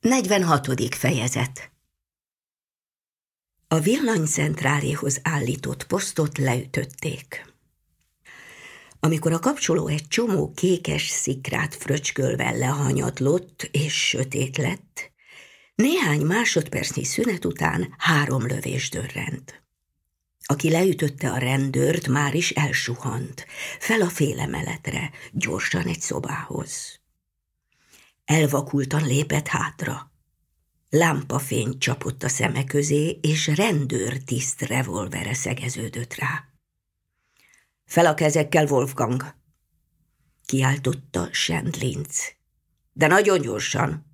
46. fejezet A villanycentráléhoz állított posztot leütötték. Amikor a kapcsoló egy csomó kékes szikrát fröcskölve lehanyatlott és sötét lett, néhány másodpercnyi szünet után három lövés dörrent. Aki leütötte a rendőrt, már is elsuhant, fel a félemeletre, gyorsan egy szobához. Elvakultan lépett hátra. Lámpafény csapott a szeme közé, és rendőr tiszt revolvere szegeződött rá. Fel a kezekkel, Wolfgang! Kiáltotta Sendlinz. De nagyon gyorsan.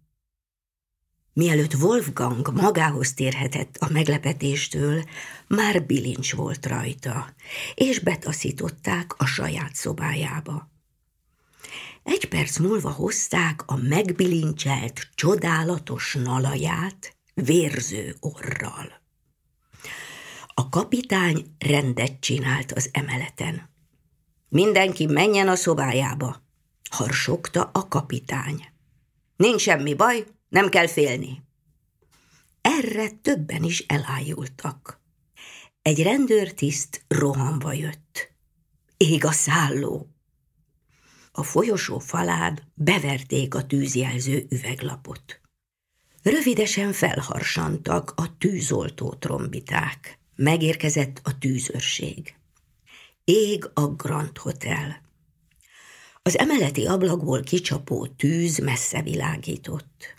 Mielőtt Wolfgang magához térhetett a meglepetéstől, már bilincs volt rajta, és betaszították a saját szobájába. Egy perc múlva hozták a megbilincselt, csodálatos nalaját vérző orral. A kapitány rendet csinált az emeleten. Mindenki menjen a szobájába, harsogta a kapitány. Nincs semmi baj, nem kell félni. Erre többen is elájultak. Egy rendőrtiszt rohanva jött. Ég a szálló, a folyosó falán beverték a tűzjelző üveglapot. Rövidesen felharsantak a tűzoltó trombiták. Megérkezett a tűzőrség. Ég a Grand Hotel. Az emeleti ablakból kicsapó tűz messze világított.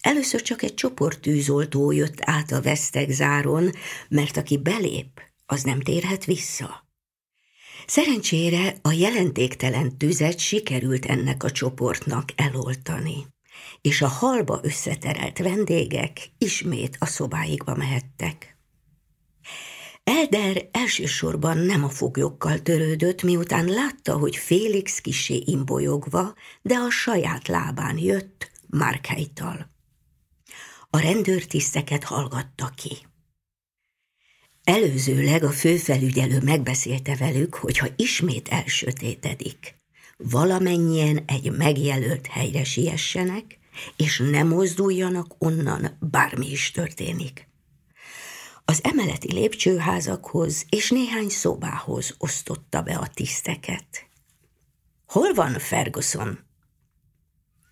Először csak egy csoport tűzoltó jött át a vesztegzáron, mert aki belép, az nem térhet vissza. Szerencsére a jelentéktelen tüzet sikerült ennek a csoportnak eloltani, és a halba összeterelt vendégek ismét a szobáikba mehettek. Elder elsősorban nem a foglyokkal törődött, miután látta, hogy Félix kisé imbolyogva, de a saját lábán jött Márkájtal. A rendőrtiszteket hallgatta ki. Előzőleg a főfelügyelő megbeszélte velük, hogy ha ismét elsötétedik, valamennyien egy megjelölt helyre siessenek, és ne mozduljanak onnan, bármi is történik. Az emeleti lépcsőházakhoz és néhány szobához osztotta be a tiszteket. Hol van Ferguson?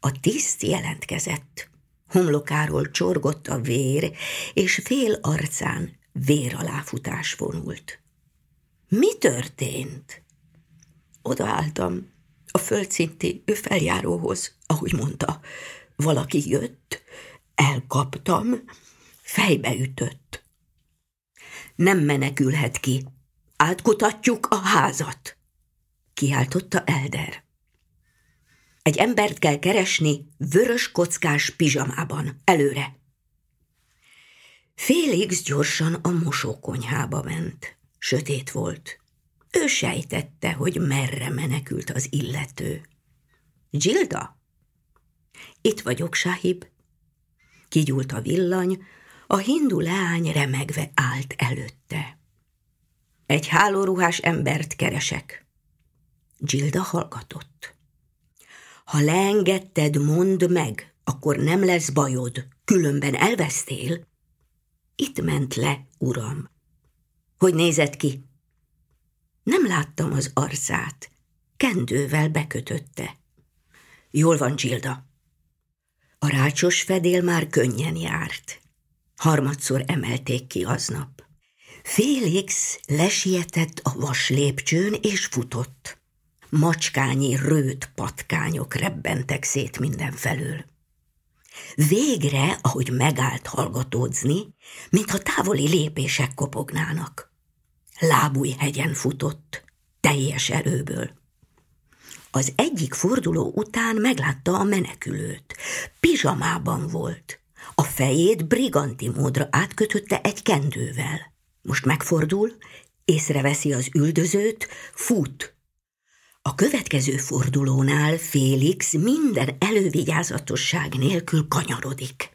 A tiszt jelentkezett. Homlokáról csorgott a vér, és fél arcán véraláfutás vonult. Mi történt? Odaálltam a földszinti feljáróhoz, ahogy mondta. Valaki jött, elkaptam, fejbe ütött. Nem menekülhet ki. Átkutatjuk a házat, kiáltotta Elder. Egy embert kell keresni vörös kockás pizsamában, előre. Félix gyorsan a mosókonyhába ment. Sötét volt. Ő sejtette, hogy merre menekült az illető. Gilda? Itt vagyok, Sahib. Kigyúlt a villany, a hindu leány remegve állt előtte. Egy hálóruhás embert keresek. Gilda hallgatott. Ha leengedted, mondd meg, akkor nem lesz bajod, különben elvesztél. Itt ment le, uram. Hogy nézett ki? Nem láttam az arcát. Kendővel bekötötte. Jól van, Gilda. A rácsos fedél már könnyen járt. Harmadszor emelték ki aznap. Félix lesietett a vas lépcsőn és futott. Macskányi rőt patkányok rebbentek szét mindenfelől. Végre, ahogy megállt hallgatódzni, mintha távoli lépések kopognának. Lábúj hegyen futott, teljes erőből. Az egyik forduló után meglátta a menekülőt. Pizsamában volt. A fejét briganti módra átkötötte egy kendővel. Most megfordul, észreveszi az üldözőt, fut, a következő fordulónál Félix minden elővigyázatosság nélkül kanyarodik.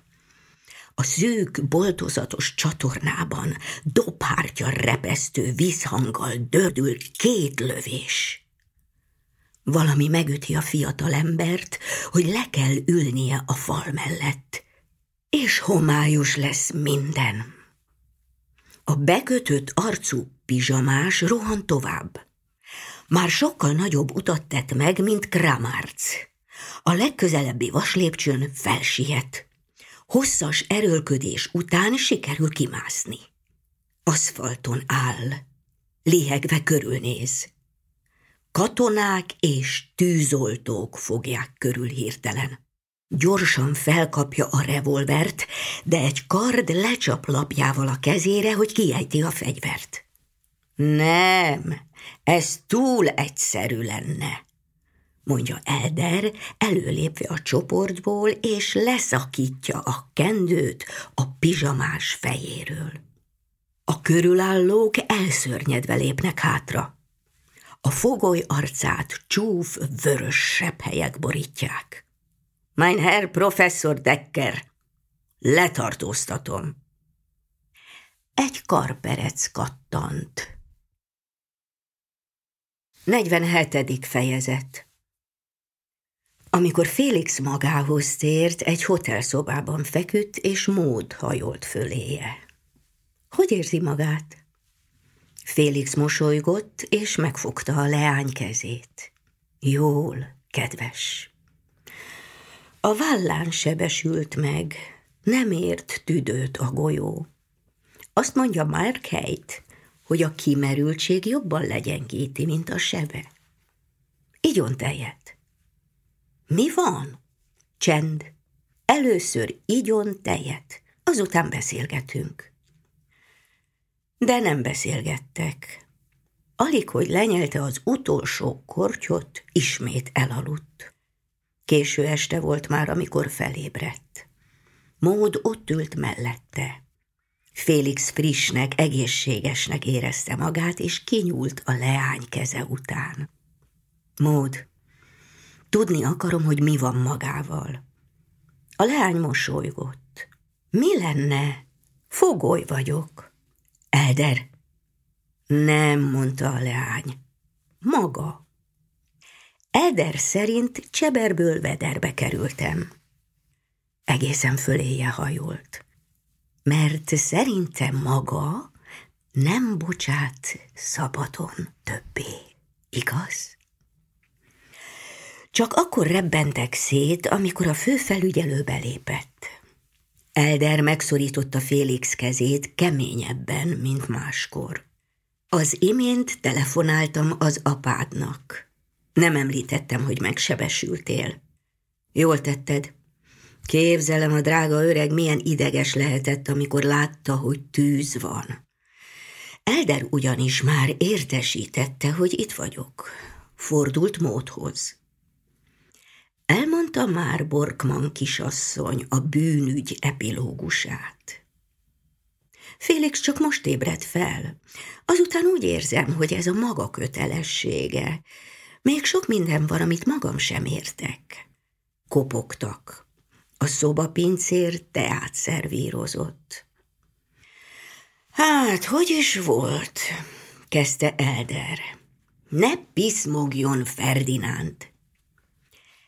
A szűk, boltozatos csatornában dobhártya repesztő vízhanggal dördül két lövés. Valami megüti a fiatal embert, hogy le kell ülnie a fal mellett, és homályos lesz minden. A bekötött arcú pizsamás rohan tovább. Már sokkal nagyobb utat tett meg, mint Kramárc. A legközelebbi vaslépcsőn felsiet. Hosszas erőlködés után sikerül kimászni. Aszfalton áll, lihegve körülnéz. Katonák és tűzoltók fogják körül hirtelen. Gyorsan felkapja a revolvert, de egy kard lecsap lapjával a kezére, hogy kiejti a fegyvert. Nem, ez túl egyszerű lenne, mondja Elder, előlépve a csoportból, és leszakítja a kendőt a pizsamás fejéről. A körülállók elszörnyedve lépnek hátra. A fogoly arcát csúf, vörös helyek borítják. Mein Herr Professor Decker, letartóztatom. Egy karperec kattant. 47. fejezet Amikor Félix magához tért, egy hotelszobában feküdt, és mód hajolt föléje. Hogy érzi magát? Félix mosolygott, és megfogta a leány kezét. Jól, kedves. A vállán sebesült meg, nem ért tüdőt a golyó. Azt mondja Mark Haight, hogy a kimerültség jobban legyengíti, mint a sebe. Igyon tejet. Mi van? Csend. Először igyon tejet, azután beszélgetünk de nem beszélgettek. Alig, hogy lenyelte az utolsó kortyot, ismét elaludt. Késő este volt már, amikor felébredt. Mód ott ült mellette. Félix frissnek, egészségesnek érezte magát, és kinyúlt a leány keze után. Mód, tudni akarom, hogy mi van magával. A leány mosolygott. Mi lenne? Fogoly vagyok. Elder. Nem, mondta a leány. Maga. Elder szerint cseberből vederbe kerültem. Egészen föléje hajolt. Mert szerintem maga nem bocsát szabadon többé. Igaz? Csak akkor rebbentek szét, amikor a főfelügyelő belépett. Elder megszorította Félix kezét keményebben, mint máskor. Az imént telefonáltam az apádnak. Nem említettem, hogy megsebesültél. Jól tetted. Képzelem, a drága öreg milyen ideges lehetett, amikor látta, hogy tűz van. Elder ugyanis már értesítette, hogy itt vagyok. Fordult módhoz. Elmondta már Borkman kisasszony a bűnügy epilógusát. Félix csak most ébredt fel. Azután úgy érzem, hogy ez a maga kötelessége. Még sok minden van, amit magam sem értek. Kopogtak. A szobapincér teát szervírozott. Hát, hogy is volt? kezdte Elder. Ne piszmogjon Ferdinánd!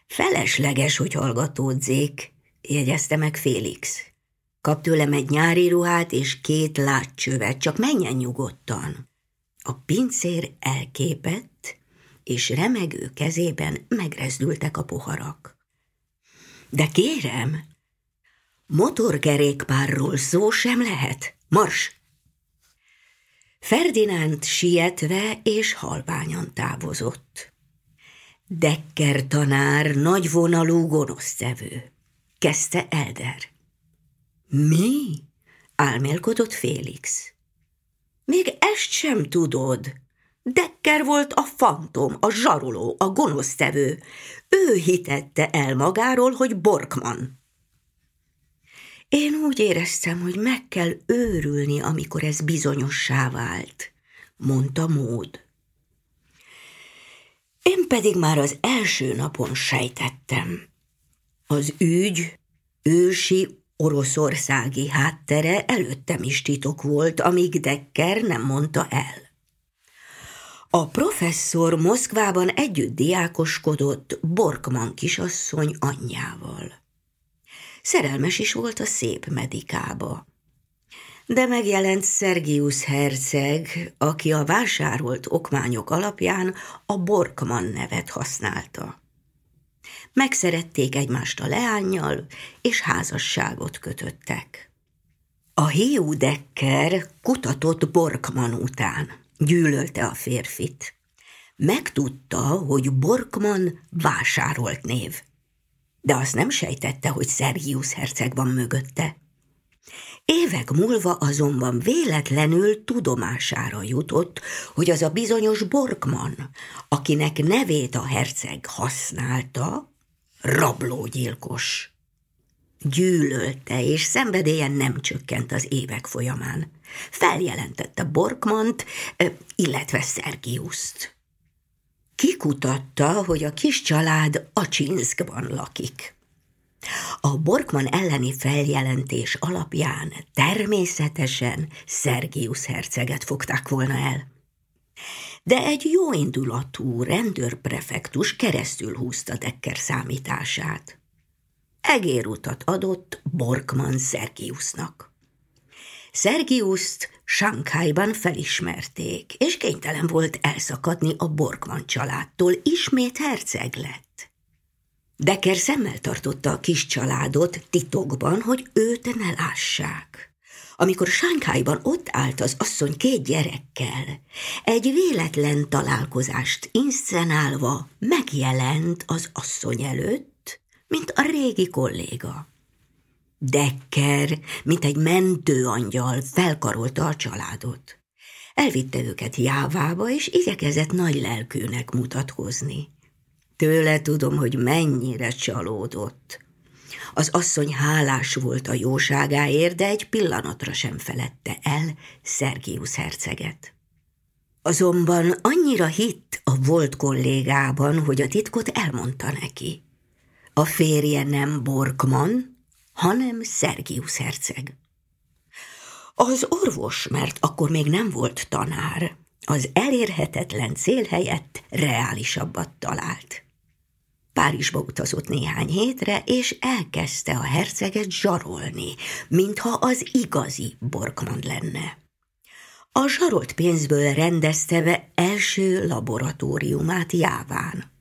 Felesleges, hogy hallgatódzék, jegyezte meg Félix. Kap tőlem egy nyári ruhát és két látcsövet, csak menjen nyugodtan. A pincér elképett, és remegő kezében megrezdültek a poharak. De kérem, motorkerékpárról szó sem lehet. Mars! Ferdinánd sietve és halványan távozott. Dekker tanár nagyvonalú gonosztevő, kezdte Elder. Mi? álmélkodott Félix. Még ezt sem tudod. Dekker volt a fantom, a zsaroló, a gonosztevő. Ő hitette el magáról, hogy Borkman. Én úgy éreztem, hogy meg kell őrülni, amikor ez bizonyossá vált, mondta Mód. Én pedig már az első napon sejtettem. Az ügy ősi oroszországi háttere előttem is titok volt, amíg Dekker nem mondta el. A professzor Moszkvában együtt diákoskodott Borkman kisasszony anyjával. Szerelmes is volt a szép medikába. De megjelent Szergius herceg, aki a vásárolt okmányok alapján a Borkman nevet használta. Megszerették egymást a leányjal, és házasságot kötöttek. A hiú Dekker kutatott Borkman után, gyűlölte a férfit. Megtudta, hogy Borkman vásárolt név, de azt nem sejtette, hogy Szergius herceg van mögötte. Évek múlva azonban véletlenül tudomására jutott, hogy az a bizonyos Borkman, akinek nevét a herceg használta, rablógyilkos. Gyűlölte, és szenvedélyen nem csökkent az évek folyamán. Feljelentette Borkmant, illetve Szergiuszt. Kikutatta, hogy a kis család Acsinszkban lakik. A Borkman elleni feljelentés alapján természetesen Szergius herceget fogták volna el. De egy jóindulatú rendőrprefektus keresztül húzta Dekker számítását. Egérutat adott Borkman Szergiusnak. Szergiuszt Sankhájban felismerték, és kénytelen volt elszakadni a Borkman családtól, ismét herceg lett. Dekker szemmel tartotta a kis családot titokban, hogy őt ne lássák. Amikor Sánkhájban ott állt az asszony két gyerekkel, egy véletlen találkozást inszenálva megjelent az asszony előtt, mint a régi kolléga. Dekker, mint egy mentőangyal felkarolta a családot. Elvitte őket Jávába, és igyekezett nagy lelkűnek mutatkozni. Tőle tudom, hogy mennyire csalódott. Az asszony hálás volt a jóságáért, de egy pillanatra sem felette el Szergius herceget. Azonban annyira hitt a volt kollégában, hogy a titkot elmondta neki. A férje nem Borkman, hanem Szergius herceg. Az orvos, mert akkor még nem volt tanár, az elérhetetlen cél helyett reálisabbat talált. Párizsba utazott néhány hétre, és elkezdte a herceget zsarolni, mintha az igazi Borkman lenne. A zsarolt pénzből rendezte be első laboratóriumát Jáván.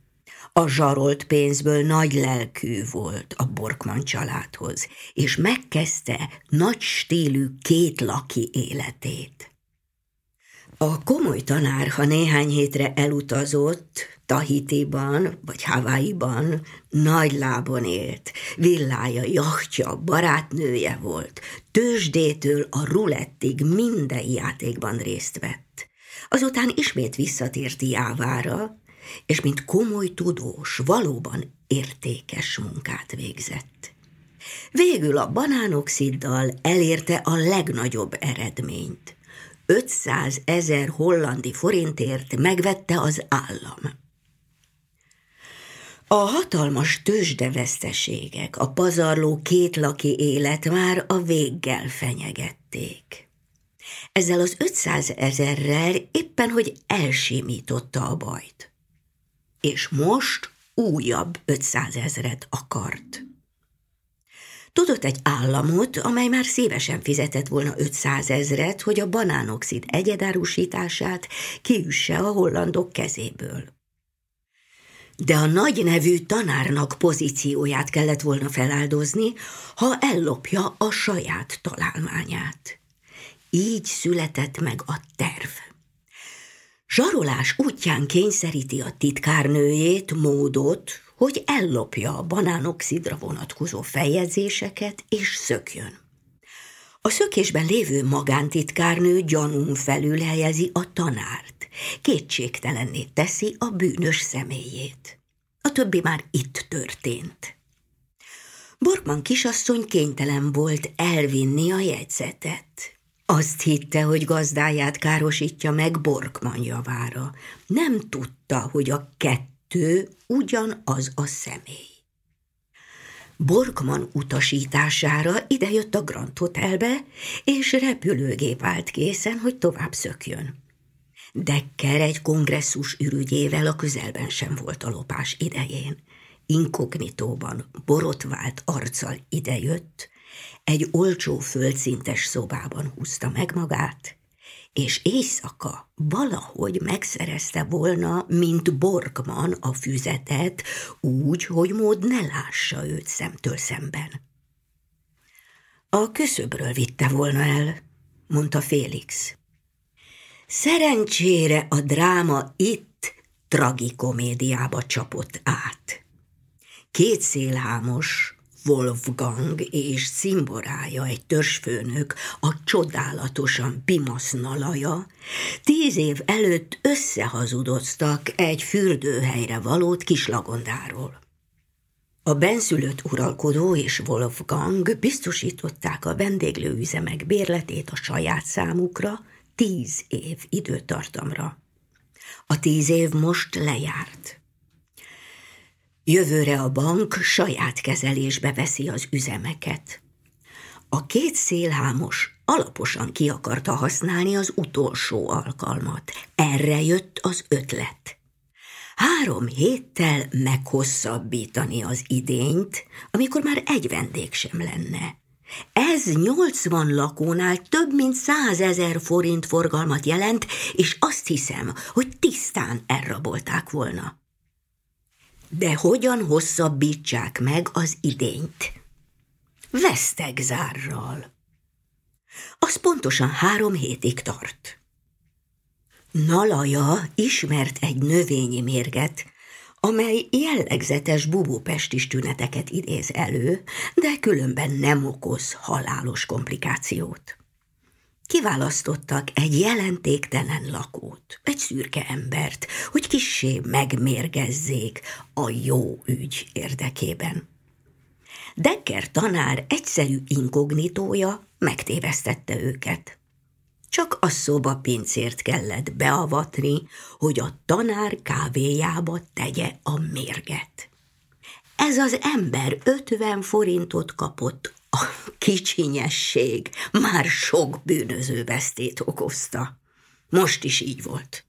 A zsarolt pénzből nagy lelkű volt a Borkman családhoz, és megkezdte nagy stílű két laki életét. A komoly tanár, ha néhány hétre elutazott, Tahitiban vagy Hawaii-ban nagy lábon élt, villája, jachtja, barátnője volt, tőzsdétől a rulettig minden játékban részt vett. Azután ismét visszatért Jávára, és mint komoly tudós, valóban értékes munkát végzett. Végül a banánoxiddal elérte a legnagyobb eredményt. 500 ezer hollandi forintért megvette az állam. A hatalmas tőzsdeveszteségek, a pazarló kétlaki élet már a véggel fenyegették. Ezzel az 500 ezerrel éppen, hogy elsimította a bajt. És most újabb 500 ezeret akart. Tudott egy államot, amely már szívesen fizetett volna 500 ezret, hogy a banánoxid egyedárusítását kiüsse a hollandok kezéből de a nagy nevű tanárnak pozícióját kellett volna feláldozni, ha ellopja a saját találmányát. Így született meg a terv. Zsarolás útján kényszeríti a titkárnőjét, módot, hogy ellopja a banánoxidra vonatkozó feljegyzéseket és szökjön. A szökésben lévő magántitkárnő gyanún felül helyezi a tanárt, kétségtelenné teszi a bűnös személyét. A többi már itt történt. Borkman kisasszony kénytelen volt elvinni a jegyzetet. Azt hitte, hogy gazdáját károsítja meg Borkman javára. Nem tudta, hogy a kettő ugyanaz a személy. Borkman utasítására idejött a Grand Hotelbe, és repülőgép állt készen, hogy tovább szökjön. Dekker egy kongresszus ürügyével a közelben sem volt a lopás idején. Inkognitóban, borotvált arccal idejött, egy olcsó földszintes szobában húzta meg magát, és éjszaka valahogy megszerezte volna, mint Borgman a füzetet, úgy, hogy mód ne lássa őt szemtől szemben. A köszöbről vitte volna el, mondta Félix. Szerencsére a dráma itt tragikomédiába csapott át. Két szélhámos, Wolfgang és cimborája, egy törzsfőnök, a csodálatosan pimasz nalaja, tíz év előtt összehazudoztak egy fürdőhelyre valót kislagondáról. A benszülött uralkodó és Wolfgang biztosították a vendéglőüzemek bérletét a saját számukra tíz év időtartamra. A tíz év most lejárt. Jövőre a bank saját kezelésbe veszi az üzemeket. A két szélhámos alaposan ki akarta használni az utolsó alkalmat. Erre jött az ötlet. Három héttel meghosszabbítani az idényt, amikor már egy vendég sem lenne. Ez 80 lakónál több mint százezer forint forgalmat jelent, és azt hiszem, hogy tisztán elrabolták volna. De hogyan hosszabbítsák meg az idényt? Vesztegzárral. Az pontosan három hétig tart. Nalaja ismert egy növényi mérget, amely jellegzetes bubópestis tüneteket idéz elő, de különben nem okoz halálos komplikációt. Kiválasztottak egy jelentéktelen lakót, egy szürke embert, hogy kissé megmérgezzék a jó ügy érdekében. Dekker tanár egyszerű inkognitója megtévesztette őket. Csak a szoba pincért kellett beavatni, hogy a tanár kávéjába tegye a mérget. Ez az ember ötven forintot kapott a kicsinyesség már sok bűnöző vesztét okozta. Most is így volt.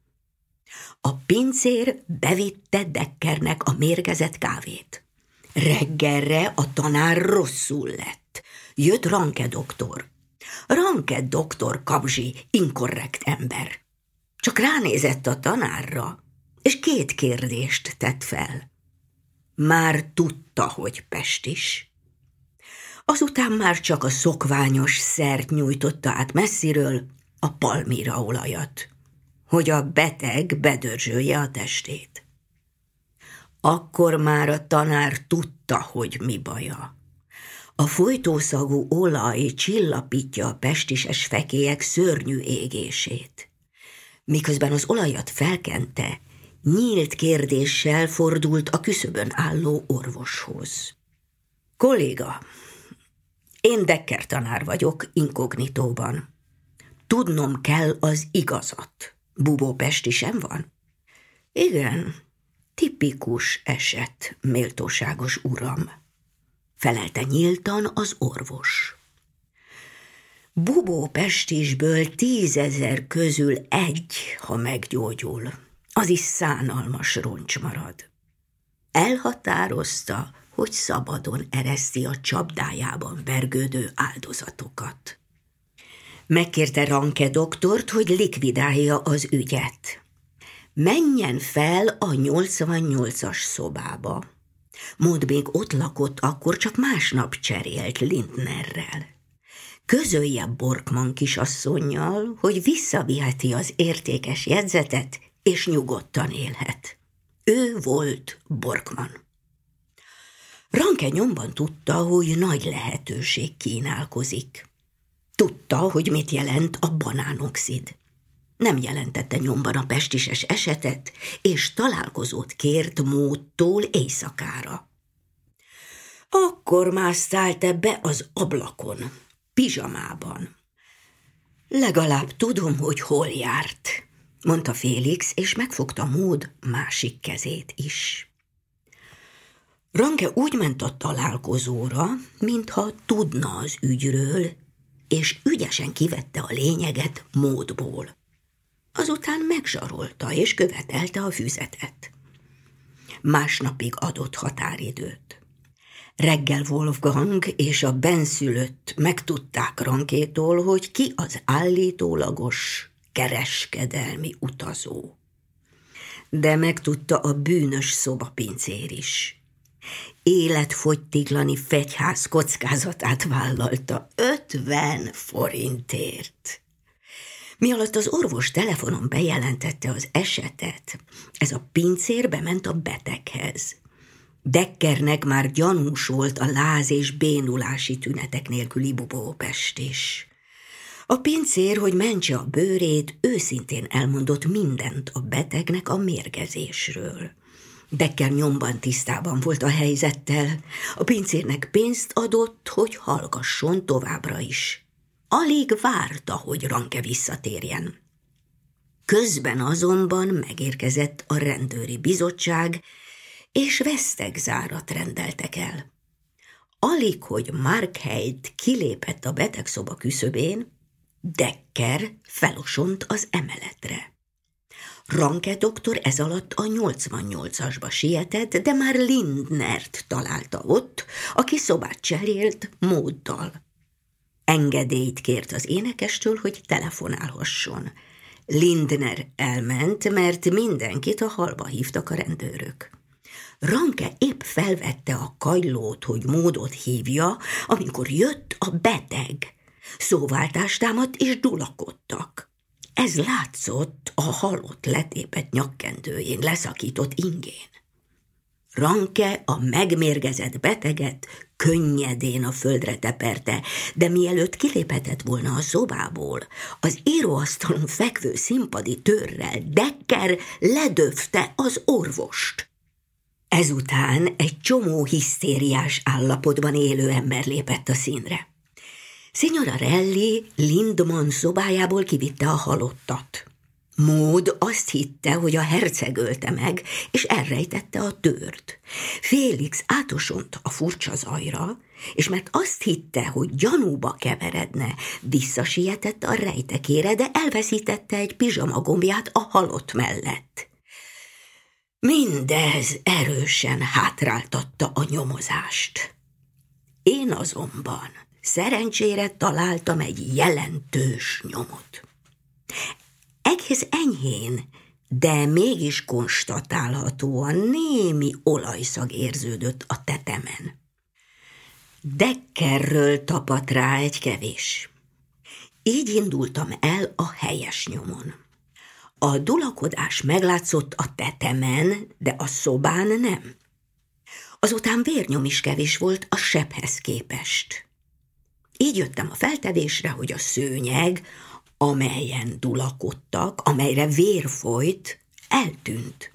A pincér bevitte Deckernek a mérgezett kávét. Reggelre a tanár rosszul lett. Jött Ranke doktor. Ranke doktor kabzsi, inkorrekt ember. Csak ránézett a tanárra, és két kérdést tett fel. Már tudta, hogy Pest is. Azután már csak a szokványos szert nyújtotta át messziről, a palmira olajat, hogy a beteg bedörzsölje a testét. Akkor már a tanár tudta, hogy mi baja. A folytószagú olaj csillapítja a pestises fekélyek szörnyű égését. Miközben az olajat felkente, nyílt kérdéssel fordult a küszöbön álló orvoshoz. Kolléga, én Dekker tanár vagyok inkognitóban. Tudnom kell az igazat. Bubó Pesti sem van? Igen, tipikus eset, méltóságos uram, felelte nyíltan az orvos. Bubó Pestisből tízezer közül egy, ha meggyógyul, az is szánalmas roncs marad. Elhatározta, hogy szabadon ereszti a csapdájában vergődő áldozatokat. Megkérte Ranke doktort, hogy likvidálja az ügyet. Menjen fel a 88-as szobába. Mód még ott lakott, akkor csak másnap cserélt Lindnerrel. Közölje Borkman kisasszonynal, hogy visszaviheti az értékes jegyzetet, és nyugodtan élhet. Ő volt Borkman. Ranke nyomban tudta, hogy nagy lehetőség kínálkozik. Tudta, hogy mit jelent a banánoxid. Nem jelentette nyomban a pestises esetet, és találkozót kért módtól éjszakára. Akkor másztált be az ablakon, pizsamában. Legalább tudom, hogy hol járt, mondta Félix, és megfogta mód másik kezét is. Ranke úgy ment a találkozóra, mintha tudna az ügyről, és ügyesen kivette a lényeget módból. azután megzsarolta és követelte a füzetet. Másnapig adott határidőt. Reggel Wolfgang és a benszülött megtudták Rankétól, hogy ki az állítólagos kereskedelmi utazó. De megtudta a bűnös szobapincér is. Életfogytiglani fegyház kockázatát vállalta 50 forintért. Mi alatt az orvos telefonon bejelentette az esetet, ez a pincér bement a beteghez. Deckernek már gyanús volt a láz és bénulási tünetek nélküli bubópest is. A pincér, hogy mentse a bőrét, őszintén elmondott mindent a betegnek a mérgezésről. Dekker nyomban tisztában volt a helyzettel. A pincérnek pénzt adott, hogy hallgasson továbbra is. Alig várta, hogy Ranke visszatérjen. Közben azonban megérkezett a rendőri bizottság, és vesztegzárat rendeltek el. Alig, hogy Markheit kilépett a betegszoba küszöbén, Dekker felosont az emeletre. Ranke doktor ez alatt a 88-asba sietett, de már Lindnert találta ott, aki szobát cserélt móddal. Engedélyt kért az énekestől, hogy telefonálhasson. Lindner elment, mert mindenkit a halba hívtak a rendőrök. Ranke épp felvette a kajlót, hogy módot hívja, amikor jött a beteg. Szóváltást támadt és dulakodtak. Ez látszott a halott letépet nyakkendőjén, leszakított ingén. Ranke a megmérgezett beteget könnyedén a földre teperte, de mielőtt kiléphetett volna a szobából, az íróasztalon fekvő színpadi törrel Dekker ledöfte az orvost. Ezután egy csomó hisztériás állapotban élő ember lépett a színre. Signora Relli Lindman szobájából kivitte a halottat. Mód azt hitte, hogy a herceg ölte meg, és elrejtette a tört. Félix átosont a furcsa zajra, és mert azt hitte, hogy gyanúba keveredne, visszasietett a rejtekére, de elveszítette egy pizsamagombját a halott mellett. Mindez erősen hátráltatta a nyomozást. Én azonban szerencsére találtam egy jelentős nyomot. Egész enyhén, de mégis konstatálhatóan némi olajszag érződött a tetemen. Deckerről tapadt rá egy kevés. Így indultam el a helyes nyomon. A dulakodás meglátszott a tetemen, de a szobán nem. Azután vérnyom is kevés volt a sebhez képest. Így jöttem a feltevésre, hogy a szőnyeg, amelyen dulakodtak, amelyre vér folyt, eltűnt.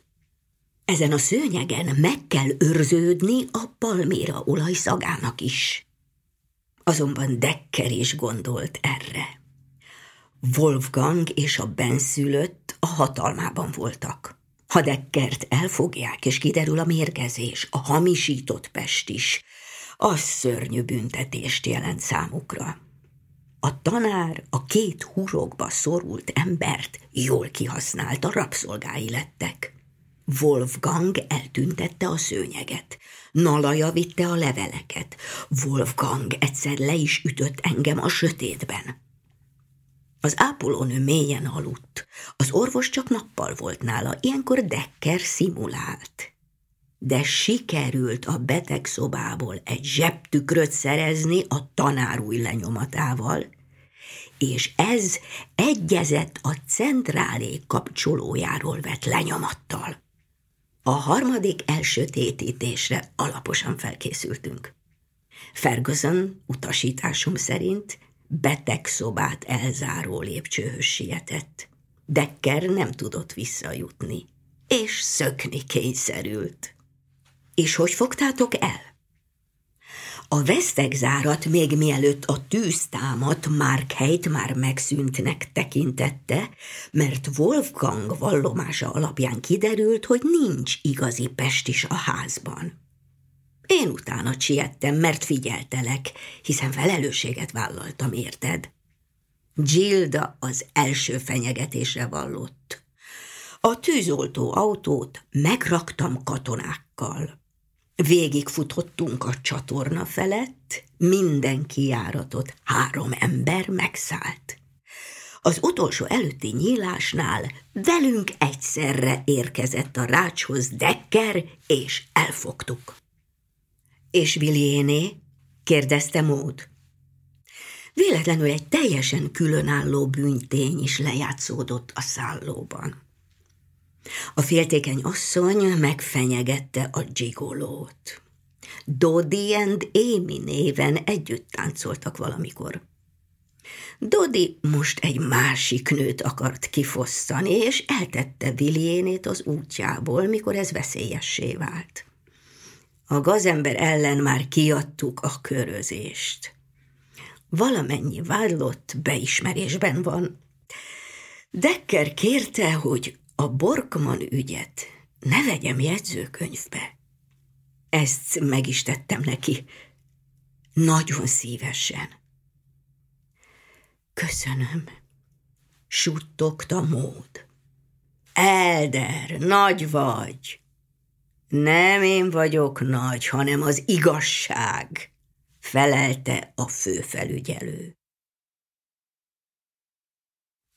Ezen a szőnyegen meg kell őrződni a palméra olajszagának is. Azonban Dekker is gondolt erre. Wolfgang és a benszülött a hatalmában voltak. Ha Dekkert elfogják, és kiderül a mérgezés, a hamisított pest is, az szörnyű büntetést jelent számukra. A tanár a két hurokba szorult embert jól kihasználta, rabszolgái lettek. Wolfgang eltüntette a szőnyeget. Nalaja vitte a leveleket. Wolfgang egyszer le is ütött engem a sötétben. Az ápolónő mélyen aludt. Az orvos csak nappal volt nála, ilyenkor Dekker szimulált. De sikerült a betegszobából egy zsebtükröt szerezni a tanár új lenyomatával, és ez egyezett a centrálé kapcsolójáról vett lenyomattal. A harmadik elsötétítésre alaposan felkészültünk. Ferguson utasításom szerint betegszobát elzáró lépcsőhöz sietett. Dekker nem tudott visszajutni, és szökni kényszerült. És hogy fogtátok el? A vesztegzárat még mielőtt a tűz támadt, Markhelyt már megszűntnek tekintette, mert Wolfgang vallomása alapján kiderült, hogy nincs igazi pestis a házban. Én utána siettem, mert figyeltelek, hiszen felelősséget vállaltam, érted? Gilda az első fenyegetésre vallott. A tűzoltó autót megraktam katonákkal. Végigfutottunk a csatorna felett, minden kijáratot három ember megszállt. Az utolsó előtti nyílásnál velünk egyszerre érkezett a rácshoz Dekker, és elfogtuk. És Viljéné? kérdezte Mód. Véletlenül egy teljesen különálló bűntény is lejátszódott a szállóban. A féltékeny asszony megfenyegette a dzsigolót. Dodi and Amy néven együtt táncoltak valamikor. Dodi most egy másik nőt akart kifosztani, és eltette Viljénét az útjából, mikor ez veszélyessé vált. A gazember ellen már kiadtuk a körözést. Valamennyi vádlott beismerésben van. Dekker kérte, hogy a Borkman ügyet ne vegyem jegyzőkönyvbe. Ezt meg is tettem neki. Nagyon szívesen. Köszönöm, suttogta mód. Elder, nagy vagy. Nem én vagyok nagy, hanem az igazság, felelte a főfelügyelő.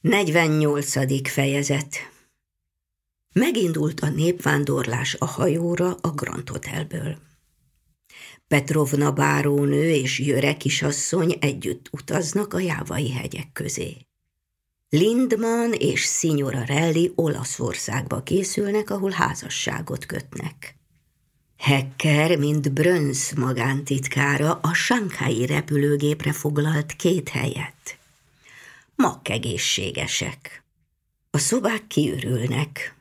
48. fejezet Megindult a népvándorlás a hajóra a Grand Hotelből. Petrovna bárónő és Jöre kisasszony együtt utaznak a jávai hegyek közé. Lindman és Signora Relli Olaszországba készülnek, ahol házasságot kötnek. Hecker, mint Brönsz magántitkára, a Sankhái repülőgépre foglalt két helyet. Makkegészségesek. A szobák kiürülnek.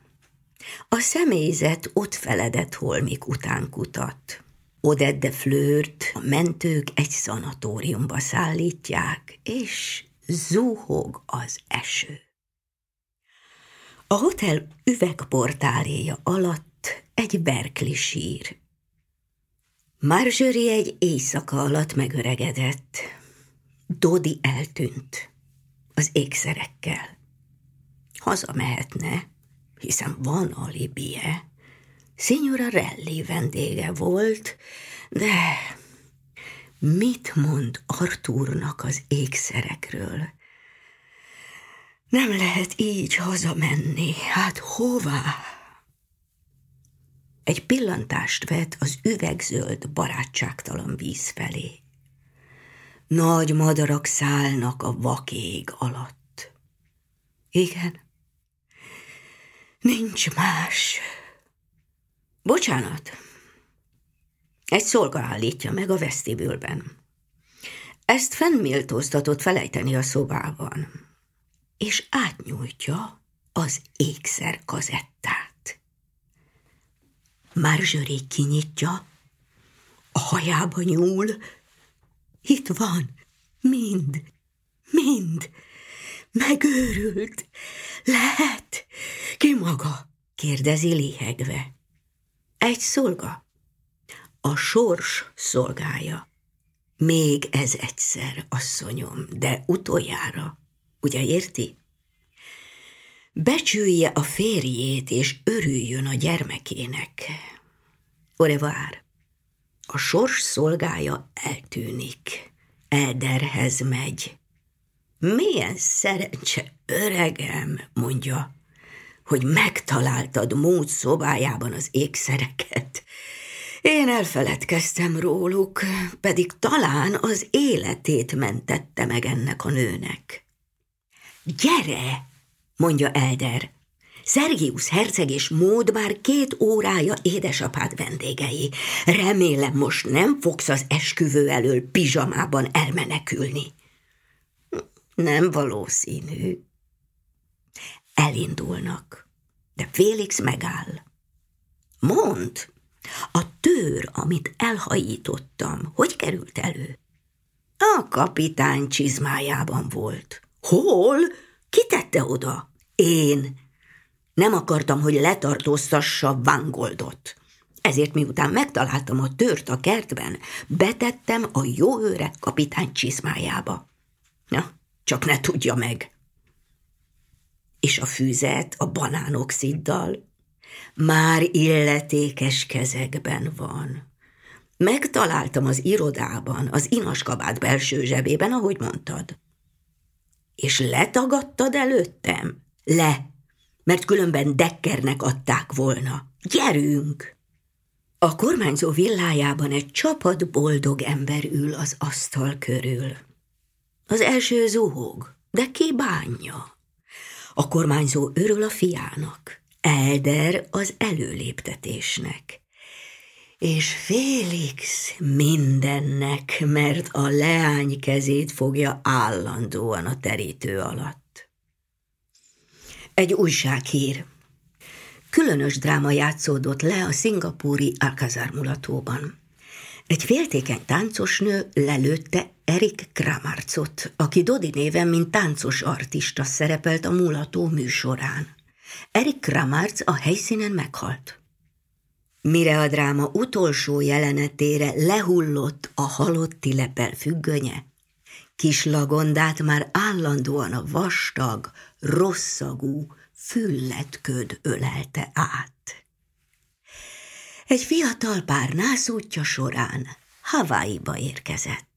A személyzet ott feledett holmik után kutat. Odette Flört a mentők egy szanatóriumba szállítják, és zuhog az eső. A hotel üvegportáléja alatt egy Berkeley sír. Marjorie egy éjszaka alatt megöregedett. Dodi eltűnt az ékszerekkel. Hazamehetne, hiszen van alibie. Signora Relli vendége volt, de mit mond Artúrnak az ékszerekről? Nem lehet így hazamenni, hát hová? Egy pillantást vet az üvegzöld, barátságtalan víz felé. Nagy madarak szállnak a vakég alatt. Igen, nincs más. Bocsánat, egy szolga állítja meg a vesztibülben. Ezt fennméltóztatott felejteni a szobában, és átnyújtja az ékszer kazettát. Marjorie kinyitja, a hajába nyúl, itt van, mind, mind, megőrült, lehet, ki maga? kérdezi lihegve. Egy szolga a sors szolgája. Még ez egyszer, asszonyom, de utoljára, ugye érti? Becsülje a férjét, és örüljön a gyermekének. Orevár, a sors szolgája eltűnik, Ederhez megy. Milyen szerencse, öregem, mondja, hogy megtaláltad mód szobájában az ékszereket, én elfeledkeztem róluk, pedig talán az életét mentette meg ennek a nőnek. Gyere, mondja Elder. Szergius herceg és mód már két órája édesapád vendégei. Remélem most nem fogsz az esküvő elől pizsamában elmenekülni. Nem valószínű. Elindulnak, de Félix megáll. Mond, a tőr, amit elhajítottam, hogy került elő? A kapitány csizmájában volt. Hol? Ki tette oda? Én. Nem akartam, hogy letartóztassa Vangoldot. Ezért miután megtaláltam a tört a kertben, betettem a jó őre kapitány csizmájába. Na, csak ne tudja meg. És a füzet a banánoxiddal már illetékes kezekben van. Megtaláltam az irodában, az inaskabát belső zsebében, ahogy mondtad. És letagadtad előttem? Le, mert különben Deckernek adták volna. Gyerünk! A kormányzó villájában egy csapat boldog ember ül az asztal körül. Az első zuhog, de ki bánja? A kormányzó örül a fiának, Elder az előléptetésnek. És Félix mindennek, mert a leány kezét fogja állandóan a terítő alatt. Egy újsághír. Különös dráma játszódott le a szingapúri Alcazar mulatóban. Egy féltékeny táncosnő lelőtte Erik Kramarcot, aki Dodi néven, mint táncos artista szerepelt a mulató műsorán. Erik Kramarc a helyszínen meghalt. Mire a dráma utolsó jelenetére lehullott a halotti lepel függönye, kis lagondát már állandóan a vastag, rosszagú, fülletköd ölelte át. Egy fiatal pár nászútja során Hawaii-ba érkezett.